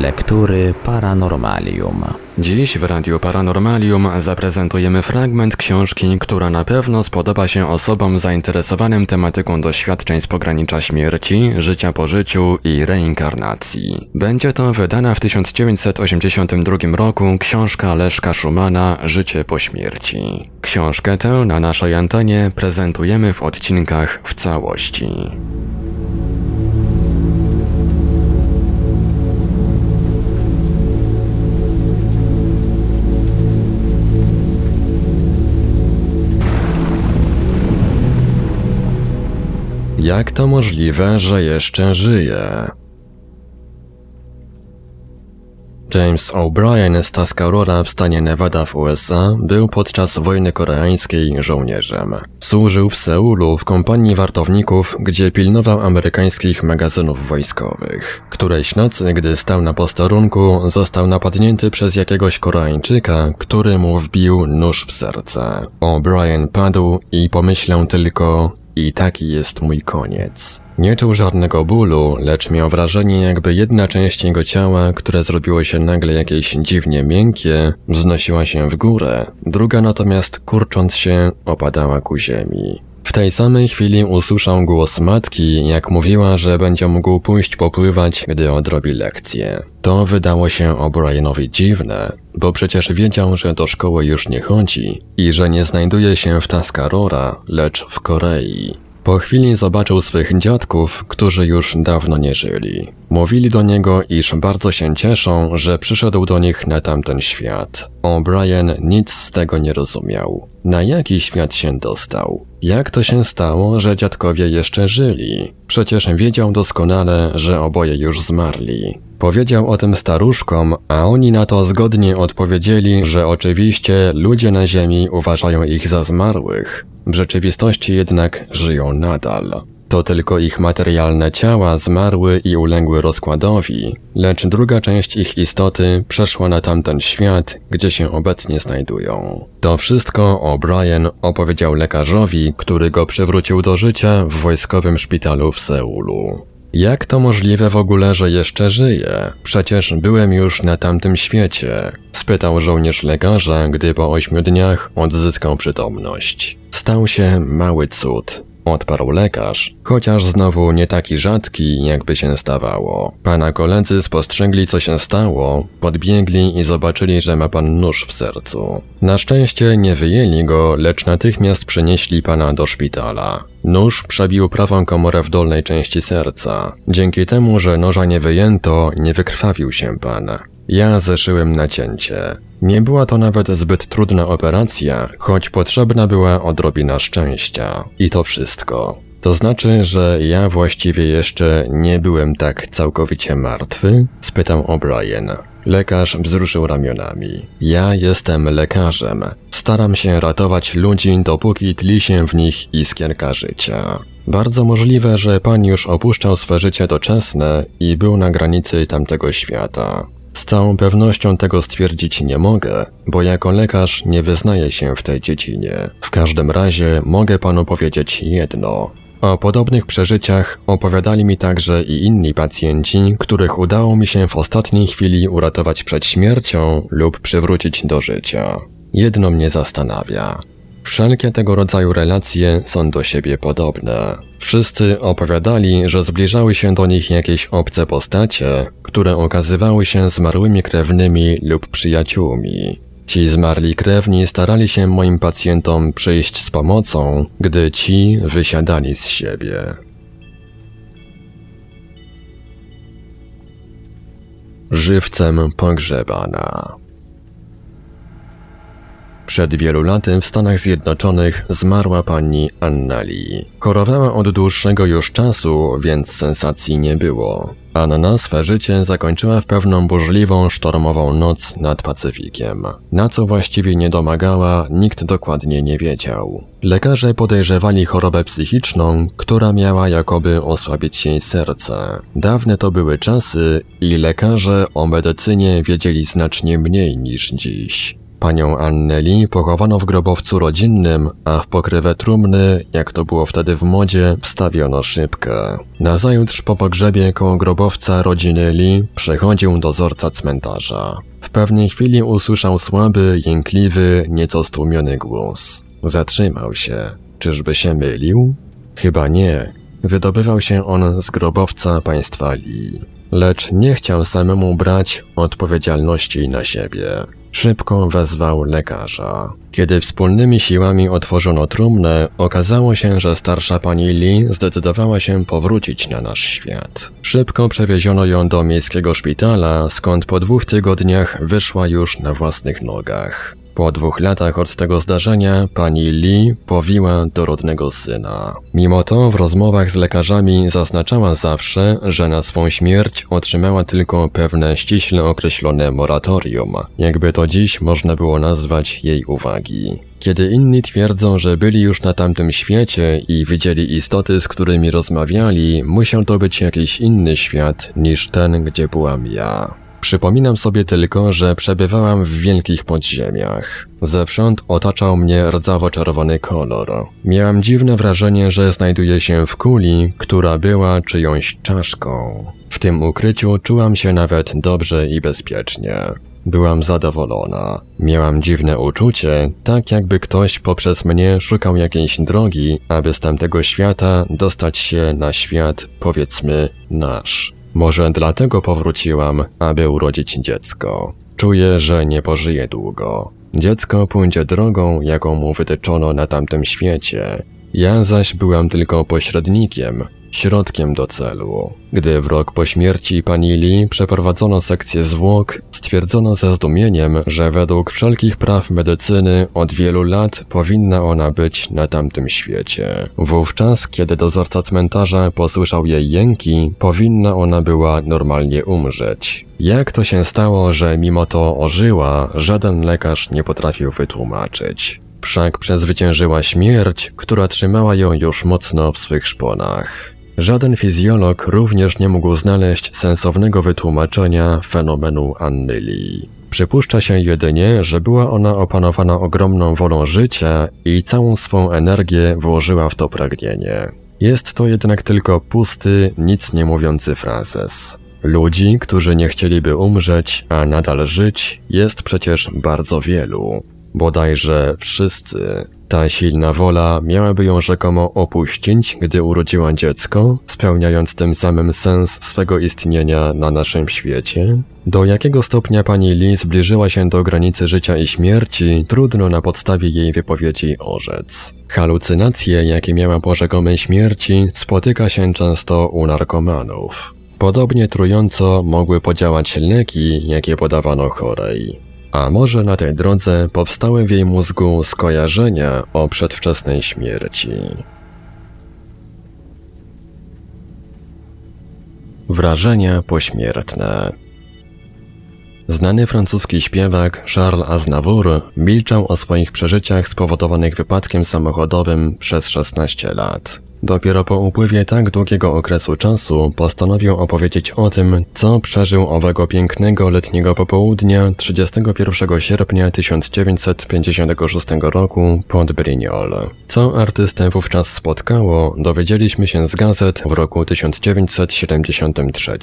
Lektury Paranormalium. Dziś w Radiu Paranormalium zaprezentujemy fragment książki, która na pewno spodoba się osobom zainteresowanym tematyką doświadczeń z pogranicza śmierci, życia po życiu i reinkarnacji. Będzie to wydana w 1982 roku książka Leszka Szumana Życie po śmierci. Książkę tę na naszej antenie prezentujemy w odcinkach w całości. Jak to możliwe, że jeszcze żyje? James O'Brien z Tuscarora w stanie Nevada w USA był podczas wojny koreańskiej żołnierzem. Służył w Seulu w kompanii wartowników, gdzie pilnował amerykańskich magazynów wojskowych. Którejś nocy, gdy stał na posterunku, został napadnięty przez jakiegoś Koreańczyka, który mu wbił nóż w serce. O'Brien padł i pomyślał tylko, i taki jest mój koniec. Nie czuł żadnego bólu, lecz miał wrażenie, jakby jedna część jego ciała, które zrobiło się nagle jakieś dziwnie miękkie, wznosiła się w górę, druga natomiast kurcząc się opadała ku ziemi. W tej samej chwili usłyszał głos matki, jak mówiła, że będzie mógł pójść popływać, gdy odrobi lekcję. To wydało się O'Brienowi dziwne, bo przecież wiedział, że do szkoły już nie chodzi i że nie znajduje się w Taskarora, lecz w Korei. Po chwili zobaczył swych dziadków, którzy już dawno nie żyli. Mówili do niego, iż bardzo się cieszą, że przyszedł do nich na tamten świat. O'Brien nic z tego nie rozumiał. Na jaki świat się dostał? Jak to się stało, że dziadkowie jeszcze żyli? Przecież wiedział doskonale, że oboje już zmarli. Powiedział o tym staruszkom, a oni na to zgodnie odpowiedzieli, że oczywiście ludzie na Ziemi uważają ich za zmarłych, w rzeczywistości jednak żyją nadal. To tylko ich materialne ciała zmarły i uległy rozkładowi, lecz druga część ich istoty przeszła na tamten świat, gdzie się obecnie znajdują. To wszystko O'Brien opowiedział lekarzowi, który go przywrócił do życia w wojskowym szpitalu w Seulu. Jak to możliwe w ogóle, że jeszcze żyję? Przecież byłem już na tamtym świecie. Spytał żołnierz lekarza, gdy po ośmiu dniach odzyskał przytomność. Stał się mały cud. Odparł lekarz, chociaż znowu nie taki rzadki, jakby się stawało. Pana koledzy spostrzegli, co się stało, podbiegli i zobaczyli, że ma pan nóż w sercu. Na szczęście nie wyjęli go, lecz natychmiast przenieśli pana do szpitala. Nóż przebił prawą komorę w dolnej części serca. Dzięki temu, że noża nie wyjęto, nie wykrwawił się pan. Ja zeszyłem nacięcie. Nie była to nawet zbyt trudna operacja, choć potrzebna była odrobina szczęścia. I to wszystko. To znaczy, że ja właściwie jeszcze nie byłem tak całkowicie martwy? spytał O'Brien. Lekarz wzruszył ramionami. Ja jestem lekarzem. Staram się ratować ludzi, dopóki tli się w nich iskierka życia. Bardzo możliwe, że pan już opuszczał swe życie doczesne i był na granicy tamtego świata. Z całą pewnością tego stwierdzić nie mogę, bo jako lekarz nie wyznaję się w tej dziedzinie. W każdym razie mogę panu powiedzieć jedno. O podobnych przeżyciach opowiadali mi także i inni pacjenci, których udało mi się w ostatniej chwili uratować przed śmiercią lub przywrócić do życia. Jedno mnie zastanawia. Wszelkie tego rodzaju relacje są do siebie podobne. Wszyscy opowiadali, że zbliżały się do nich jakieś obce postacie, które okazywały się zmarłymi krewnymi lub przyjaciółmi. Ci zmarli krewni starali się moim pacjentom przyjść z pomocą, gdy ci wysiadali z siebie. Żywcem pogrzebana. Przed wielu laty w Stanach Zjednoczonych zmarła pani Anna Lee. Chorowała od dłuższego już czasu, więc sensacji nie było. Anna swe życie zakończyła w pewną burzliwą, sztormową noc nad Pacyfikiem. Na co właściwie nie domagała, nikt dokładnie nie wiedział. Lekarze podejrzewali chorobę psychiczną, która miała jakoby osłabić jej serce. Dawne to były czasy i lekarze o medycynie wiedzieli znacznie mniej niż dziś. Panią Anneli pochowano w grobowcu rodzinnym, a w pokrywę trumny, jak to było wtedy w modzie, wstawiono szybkę. Nazajutrz po pogrzebie koło grobowca rodziny Lee przechodził dozorca cmentarza. W pewnej chwili usłyszał słaby, jękliwy, nieco stłumiony głos. Zatrzymał się. Czyżby się mylił? Chyba nie. Wydobywał się on z grobowca państwa Lee. Lecz nie chciał samemu brać odpowiedzialności na siebie. Szybko wezwał lekarza. Kiedy wspólnymi siłami otworzono trumnę, okazało się, że starsza pani Lee zdecydowała się powrócić na nasz świat. Szybko przewieziono ją do miejskiego szpitala, skąd po dwóch tygodniach wyszła już na własnych nogach. Po dwóch latach od tego zdarzenia pani Lee powiła dorodnego syna. Mimo to w rozmowach z lekarzami zaznaczała zawsze, że na swą śmierć otrzymała tylko pewne ściśle określone moratorium, jakby to dziś można było nazwać jej uwagi. Kiedy inni twierdzą, że byli już na tamtym świecie i widzieli istoty, z którymi rozmawiali, musiał to być jakiś inny świat niż ten, gdzie byłam ja. Przypominam sobie tylko, że przebywałam w wielkich podziemiach. Zewsząd otaczał mnie rdzawo-czerwony kolor. Miałam dziwne wrażenie, że znajduję się w kuli, która była czyjąś czaszką. W tym ukryciu czułam się nawet dobrze i bezpiecznie. Byłam zadowolona. Miałam dziwne uczucie, tak jakby ktoś poprzez mnie szukał jakiejś drogi, aby z tamtego świata dostać się na świat, powiedzmy, nasz. Może dlatego powróciłam, aby urodzić dziecko. Czuję, że nie pożyję długo. Dziecko pójdzie drogą, jaką mu wytyczono na tamtym świecie. Ja zaś byłam tylko pośrednikiem, środkiem do celu. Gdy w rok po śmierci pani Lee przeprowadzono sekcję zwłok, stwierdzono ze zdumieniem, że według wszelkich praw medycyny od wielu lat powinna ona być na tamtym świecie. Wówczas, kiedy dozorca cmentarza posłyszał jej jęki, powinna ona była normalnie umrzeć. Jak to się stało, że mimo to ożyła, żaden lekarz nie potrafił wytłumaczyć. Wszak przezwyciężyła śmierć, która trzymała ją już mocno w swych szponach. Żaden fizjolog również nie mógł znaleźć sensownego wytłumaczenia fenomenu Anneli. Przypuszcza się jedynie, że była ona opanowana ogromną wolą życia i całą swą energię włożyła w to pragnienie. Jest to jednak tylko pusty, nic nie mówiący frazes. Ludzi, którzy nie chcieliby umrzeć, a nadal żyć, jest przecież bardzo wielu. Bodajże wszyscy. Ta silna wola miałaby ją rzekomo opuścić, gdy urodziła dziecko, spełniając tym samym sens swego istnienia na naszym świecie? Do jakiego stopnia pani Lee zbliżyła się do granicy życia i śmierci, trudno na podstawie jej wypowiedzi orzec. Halucynacje, jakie miała po rzekomej śmierci, spotyka się często u narkomanów. Podobnie trująco mogły podziałać leki, jakie podawano chorej. A może na tej drodze powstały w jej mózgu skojarzenia o przedwczesnej śmierci. Wrażenia pośmiertne Znany francuski śpiewak Charles Aznavour milczał o swoich przeżyciach spowodowanych wypadkiem samochodowym przez 16 lat. Dopiero po upływie tak długiego okresu czasu postanowił opowiedzieć o tym, co przeżył owego pięknego letniego popołudnia 31 sierpnia 1956 roku pod Brignoles. Co artystę wówczas spotkało, dowiedzieliśmy się z gazet w roku 1973.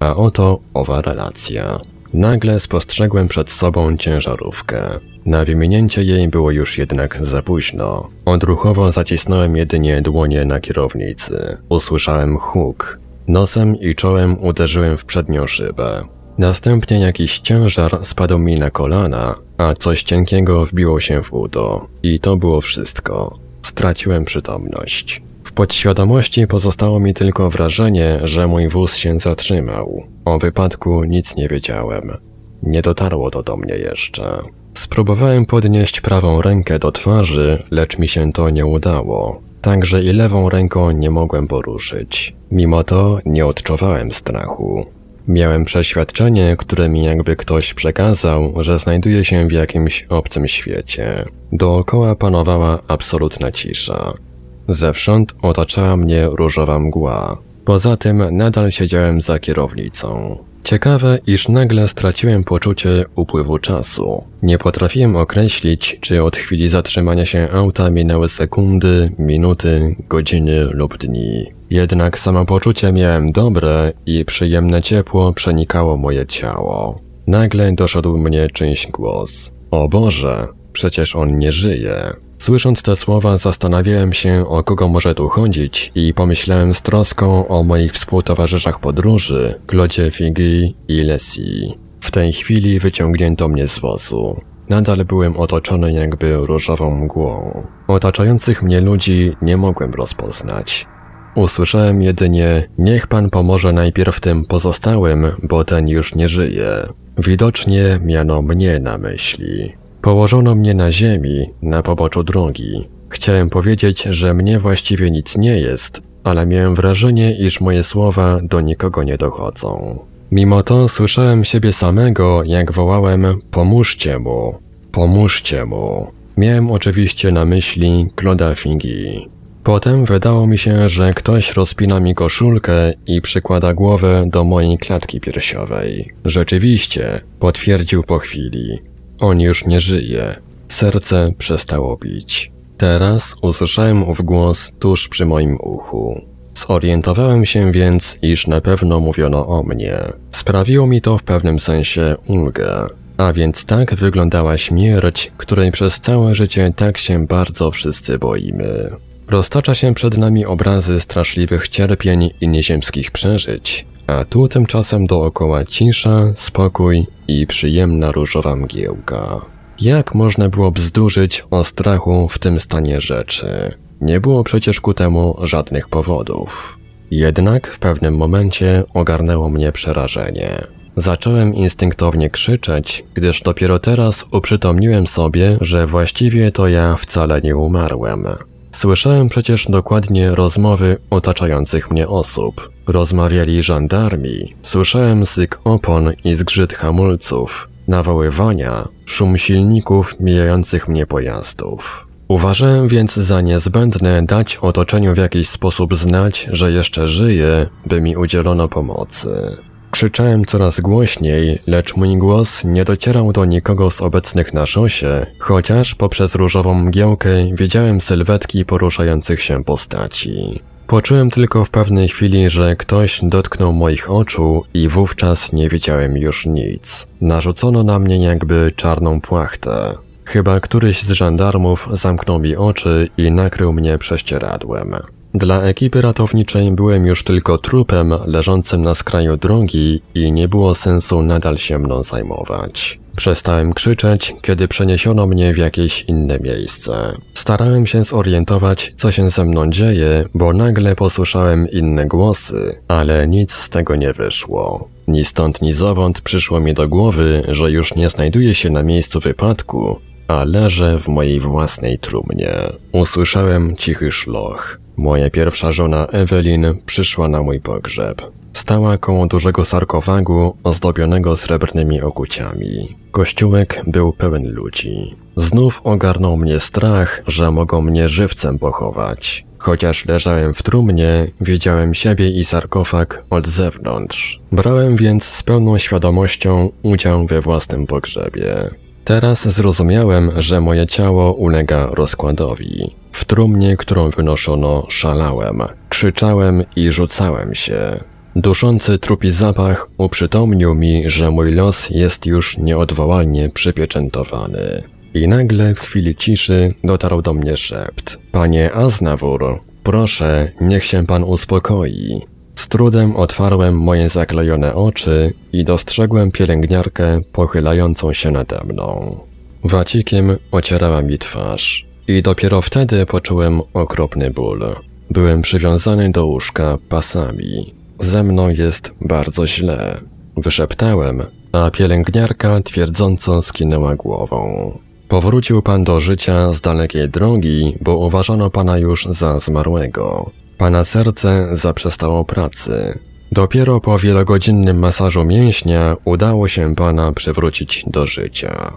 A oto owa relacja. Nagle spostrzegłem przed sobą ciężarówkę. Na wymienięcie jej było już jednak za późno. Odruchowo zacisnąłem jedynie dłonie na kierownicy. Usłyszałem huk. Nosem i czołem uderzyłem w przednią szybę. Następnie jakiś ciężar spadł mi na kolana, a coś cienkiego wbiło się w udo. I to było wszystko. Straciłem przytomność. W podświadomości pozostało mi tylko wrażenie, że mój wóz się zatrzymał. O wypadku nic nie wiedziałem. Nie dotarło to do mnie jeszcze. Spróbowałem podnieść prawą rękę do twarzy, lecz mi się to nie udało. Także i lewą ręką nie mogłem poruszyć. Mimo to nie odczuwałem strachu. Miałem przeświadczenie, które mi jakby ktoś przekazał, że znajduję się w jakimś obcym świecie. Dookoła panowała absolutna cisza. Zewsząd otaczała mnie różowa mgła. Poza tym nadal siedziałem za kierownicą. Ciekawe, iż nagle straciłem poczucie upływu czasu. Nie potrafiłem określić, czy od chwili zatrzymania się auta minęły sekundy, minuty, godziny lub dni. Jednak samopoczucie miałem dobre i przyjemne ciepło przenikało moje ciało. Nagle doszedł mnie czyjś głos. O Boże, przecież on nie żyje. Słysząc te słowa zastanawiałem się, o kogo może tu chodzić i pomyślałem z troską o moich współtowarzyszach podróży, Klodzie Figi i Lesi. W tej chwili wyciągnięto mnie z wozu. Nadal byłem otoczony jakby różową mgłą. Otaczających mnie ludzi nie mogłem rozpoznać. Usłyszałem jedynie, niech pan pomoże najpierw tym pozostałym, bo ten już nie żyje. Widocznie miano mnie na myśli. Położono mnie na ziemi, na poboczu drogi. Chciałem powiedzieć, że mnie właściwie nic nie jest, ale miałem wrażenie, iż moje słowa do nikogo nie dochodzą. Mimo to słyszałem siebie samego, jak wołałem pomóżcie mu, pomóżcie mu. Miałem oczywiście na myśli Claude'a Fingi. Potem wydało mi się, że ktoś rozpina mi koszulkę i przykłada głowę do mojej klatki piersiowej. Rzeczywiście, potwierdził po chwili. On już nie żyje. Serce przestało bić. Teraz usłyszałem ów głos tuż przy moim uchu. Zorientowałem się więc, iż na pewno mówiono o mnie. Sprawiło mi to w pewnym sensie ulgę. A więc tak wyglądała śmierć, której przez całe życie tak się bardzo wszyscy boimy. Roztacza się przed nami obrazy straszliwych cierpień i nieziemskich przeżyć, a tu tymczasem dookoła cisza, spokój i przyjemna różowa mgiełka. Jak można było bzdurzyć o strachu w tym stanie rzeczy? Nie było przecież ku temu żadnych powodów. Jednak w pewnym momencie ogarnęło mnie przerażenie. Zacząłem instynktownie krzyczeć, gdyż dopiero teraz uprzytomniłem sobie, że właściwie to ja wcale nie umarłem. Słyszałem przecież dokładnie rozmowy otaczających mnie osób. Rozmawiali żandarmi, słyszałem syk opon i zgrzyt hamulców, nawoływania, szum silników mijających mnie pojazdów. Uważałem więc za niezbędne dać otoczeniu w jakiś sposób znać, że jeszcze żyję, by mi udzielono pomocy. Krzyczałem coraz głośniej, lecz mój głos nie docierał do nikogo z obecnych na szosie, chociaż poprzez różową mgiełkę widziałem sylwetki poruszających się postaci. Poczułem tylko w pewnej chwili, że ktoś dotknął moich oczu i wówczas nie widziałem już nic. Narzucono na mnie jakby czarną płachtę. Chyba któryś z żandarmów zamknął mi oczy i nakrył mnie prześcieradłem. Dla ekipy ratowniczej byłem już tylko trupem leżącym na skraju drogi i nie było sensu nadal się mną zajmować. Przestałem krzyczeć, kiedy przeniesiono mnie w jakieś inne miejsce. Starałem się zorientować, co się ze mną dzieje, bo nagle posłyszałem inne głosy, ale nic z tego nie wyszło. Ni stąd, ni zowąd przyszło mi do głowy, że już nie znajduję się na miejscu wypadku, a leżę w mojej własnej trumnie. Usłyszałem cichy szloch. Moja pierwsza żona Evelyn przyszła na mój pogrzeb. Stała koło dużego sarkofagu ozdobionego srebrnymi okuciami. Kościółek był pełen ludzi. Znów ogarnął mnie strach, że mogą mnie żywcem pochować. Chociaż leżałem w trumnie, widziałem siebie i sarkofag od zewnątrz. Brałem więc z pełną świadomością udział we własnym pogrzebie. Teraz zrozumiałem, że moje ciało ulega rozkładowi. W trumnie, którą wynoszono, szalałem, krzyczałem i rzucałem się. Duszący trupi zapach uprzytomnił mi, że mój los jest już nieodwołalnie przypieczętowany. I nagle w chwili ciszy dotarł do mnie szept. Panie Aznawur, proszę, niech się pan uspokoi. Z trudem otwarłem moje zaklejone oczy i dostrzegłem pielęgniarkę pochylającą się nade mną. Wacikiem ocierała mi twarz. I dopiero wtedy poczułem okropny ból. Byłem przywiązany do łóżka pasami. Ze mną jest bardzo źle. Wyszeptałem, a pielęgniarka twierdząco skinęła głową. Powrócił pan do życia z dalekiej drogi, bo uważano pana już za zmarłego. Pana serce zaprzestało pracy. Dopiero po wielogodzinnym masażu mięśnia udało się pana przywrócić do życia.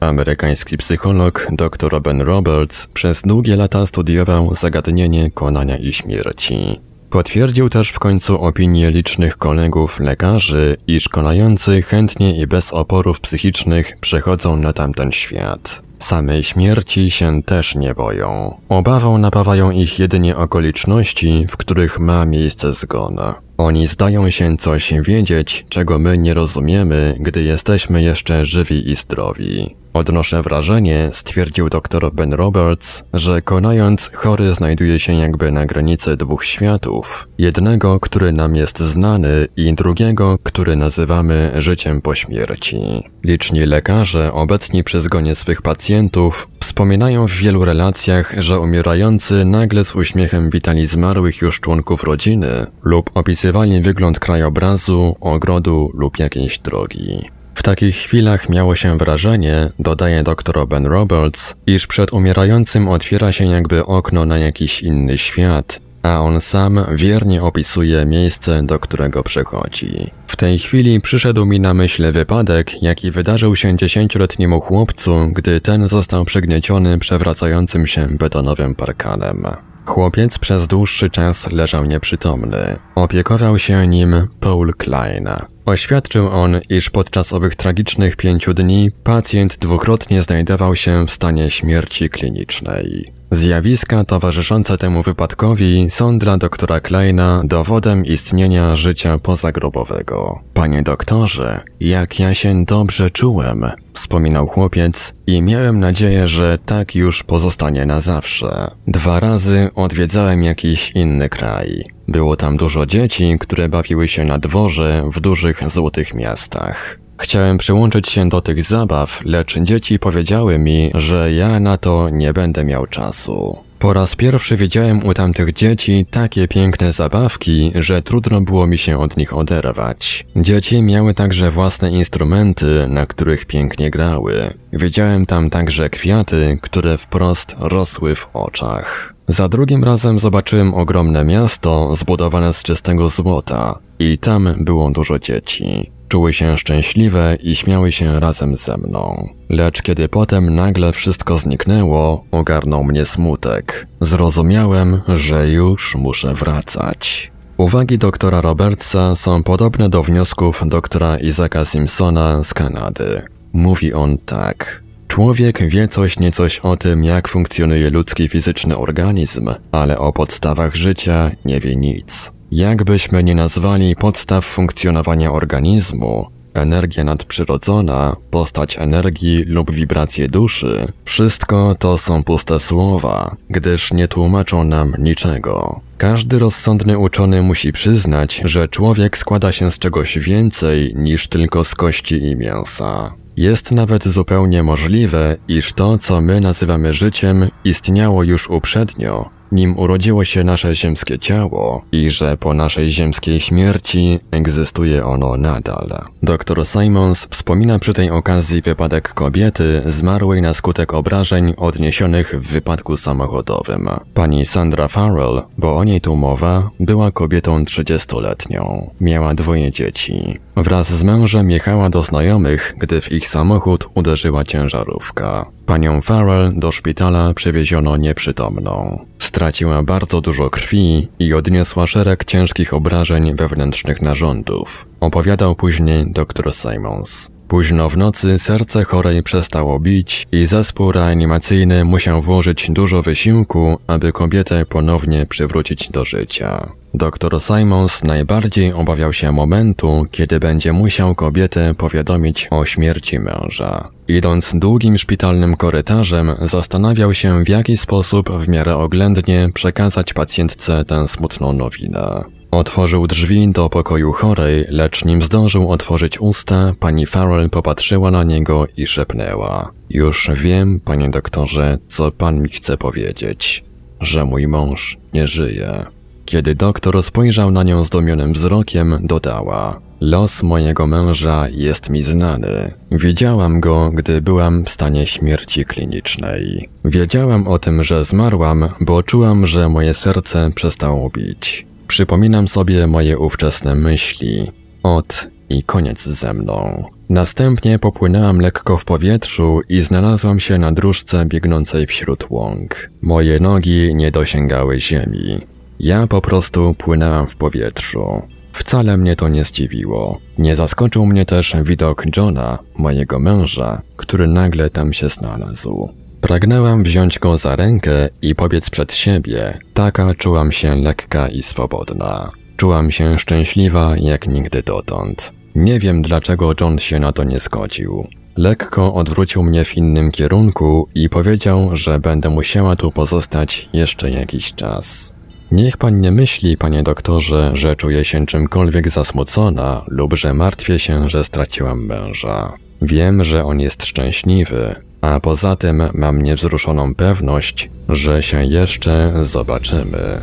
Amerykański psycholog dr Ben Roberts przez długie lata studiował zagadnienie konania i śmierci. Potwierdził też w końcu opinię licznych kolegów lekarzy, iż konający chętnie i bez oporów psychicznych przechodzą na tamten świat. Samej śmierci się też nie boją. Obawą napawają ich jedynie okoliczności, w których ma miejsce zgon. Oni zdają się coś wiedzieć, czego my nie rozumiemy, gdy jesteśmy jeszcze żywi i zdrowi. Odnoszę wrażenie, stwierdził dr Ben Roberts, że konając chory znajduje się jakby na granicy dwóch światów. Jednego, który nam jest znany i drugiego, który nazywamy życiem po śmierci. Liczni lekarze obecni przy zgonie swych pacjentów wspominają w wielu relacjach, że umierający nagle z uśmiechem witali zmarłych już członków rodziny lub opisywali wygląd krajobrazu, ogrodu lub jakiejś drogi. W takich chwilach miało się wrażenie, dodaje dr Ben Roberts, iż przed umierającym otwiera się jakby okno na jakiś inny świat, a on sam wiernie opisuje miejsce, do którego przychodzi. W tej chwili przyszedł mi na myśl wypadek, jaki wydarzył się dziesięcioletniemu chłopcu, gdy ten został przygnieciony przewracającym się betonowym parkanem. Chłopiec przez dłuższy czas leżał nieprzytomny. Opiekował się nim Paul Klein. Oświadczył on, iż podczas owych tragicznych pięciu dni pacjent dwukrotnie znajdował się w stanie śmierci klinicznej. Zjawiska towarzyszące temu wypadkowi są dla doktora Kleina dowodem istnienia życia pozagrobowego. Panie doktorze, jak ja się dobrze czułem, wspominał chłopiec i miałem nadzieję, że tak już pozostanie na zawsze. Dwa razy odwiedzałem jakiś inny kraj. Było tam dużo dzieci, które bawiły się na dworze w dużych złotych miastach. Chciałem przyłączyć się do tych zabaw, lecz dzieci powiedziały mi, że ja na to nie będę miał czasu. Po raz pierwszy widziałem u tamtych dzieci takie piękne zabawki, że trudno było mi się od nich oderwać. Dzieci miały także własne instrumenty, na których pięknie grały. Widziałem tam także kwiaty, które wprost rosły w oczach. Za drugim razem zobaczyłem ogromne miasto zbudowane z czystego złota i tam było dużo dzieci. Czuły się szczęśliwe i śmiały się razem ze mną. Lecz kiedy potem nagle wszystko zniknęło, ogarnął mnie smutek. Zrozumiałem, że już muszę wracać. Uwagi doktora Robertsa są podobne do wniosków doktora Isaaca Simpsona z Kanady. Mówi on tak. Człowiek wie coś niecoś o tym, jak funkcjonuje ludzki fizyczny organizm, ale o podstawach życia nie wie nic. Jakbyśmy nie nazwali podstaw funkcjonowania organizmu, energia nadprzyrodzona, postać energii lub wibracje duszy, wszystko to są puste słowa, gdyż nie tłumaczą nam niczego. Każdy rozsądny uczony musi przyznać, że człowiek składa się z czegoś więcej niż tylko z kości i mięsa. Jest nawet zupełnie możliwe, iż to, co my nazywamy życiem, istniało już uprzednio, nim urodziło się nasze ziemskie ciało i że po naszej ziemskiej śmierci egzystuje ono nadal. Dr Simons wspomina przy tej okazji wypadek kobiety zmarłej na skutek obrażeń odniesionych w wypadku samochodowym. Pani Sandra Farrell, bo o niej tu mowa, była kobietą 30-letnią. Miała dwoje dzieci. Wraz z mężem jechała do znajomych, gdy w ich samochód uderzyła ciężarówka. Panią Farrell do szpitala przewieziono nieprzytomną. Straciła bardzo dużo krwi i odniosła szereg ciężkich obrażeń wewnętrznych narządów, opowiadał później dr Simons. Późno w nocy serce chorej przestało bić i zespół reanimacyjny musiał włożyć dużo wysiłku, aby kobietę ponownie przywrócić do życia. Dr Simons najbardziej obawiał się momentu, kiedy będzie musiał kobietę powiadomić o śmierci męża. Idąc długim szpitalnym korytarzem, zastanawiał się w jaki sposób w miarę oględnie przekazać pacjentce tę smutną nowinę. Otworzył drzwi do pokoju chorej, lecz nim zdążył otworzyć usta, pani Farrell popatrzyła na niego i szepnęła. Już wiem, panie doktorze, co pan mi chce powiedzieć. Że mój mąż nie żyje. Kiedy doktor spojrzał na nią zdumionym wzrokiem, dodała: Los mojego męża jest mi znany. Widziałam go, gdy byłam w stanie śmierci klinicznej. Wiedziałam o tym, że zmarłam, bo czułam, że moje serce przestało bić. Przypominam sobie moje ówczesne myśli. Od i koniec ze mną. Następnie popłynęłam lekko w powietrzu i znalazłam się na dróżce biegnącej wśród łąk. Moje nogi nie dosięgały ziemi. Ja po prostu płynęłam w powietrzu. Wcale mnie to nie zdziwiło. Nie zaskoczył mnie też widok Johna, mojego męża, który nagle tam się znalazł. Pragnęłam wziąć go za rękę i pobiec przed siebie. Taka czułam się lekka i swobodna. Czułam się szczęśliwa jak nigdy dotąd. Nie wiem dlaczego John się na to nie zgodził. Lekko odwrócił mnie w innym kierunku i powiedział, że będę musiała tu pozostać jeszcze jakiś czas. Niech pan nie myśli, panie doktorze, że czuję się czymkolwiek zasmucona lub że martwię się, że straciłam męża. Wiem, że on jest szczęśliwy, a poza tym mam niewzruszoną pewność, że się jeszcze zobaczymy.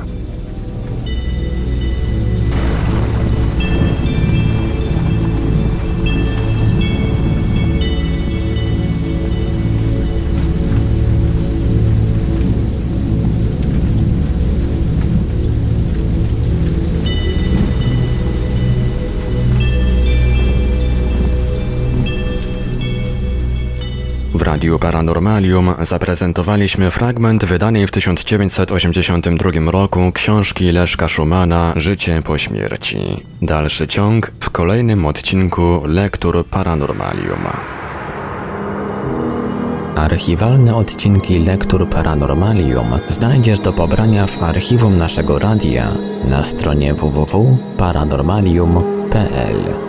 Radiu Paranormalium zaprezentowaliśmy fragment wydanej w 1982 roku książki Leszka Szumana Życie po śmierci. Dalszy ciąg w kolejnym odcinku Lektur Paranormalium. Archiwalne odcinki Lektur Paranormalium znajdziesz do pobrania w archiwum naszego radia na stronie www.paranormalium.pl.